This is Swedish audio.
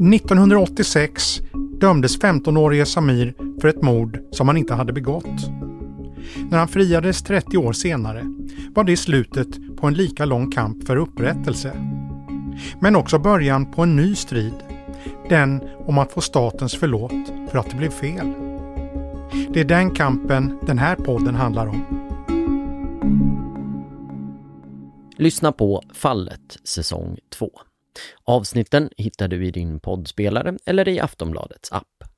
–1986 dömdes 15-årige Samir för ett mord som han inte hade begått. När han friades 30 år senare var det slutet på en lika lång kamp för upprättelse. Men också början på en ny strid. Den om att få statens förlåt för att det blev fel. Det är den kampen den här podden handlar om. Lyssna på Fallet säsong 2. Avsnitten hittar du i din poddspelare eller i Aftonbladets app.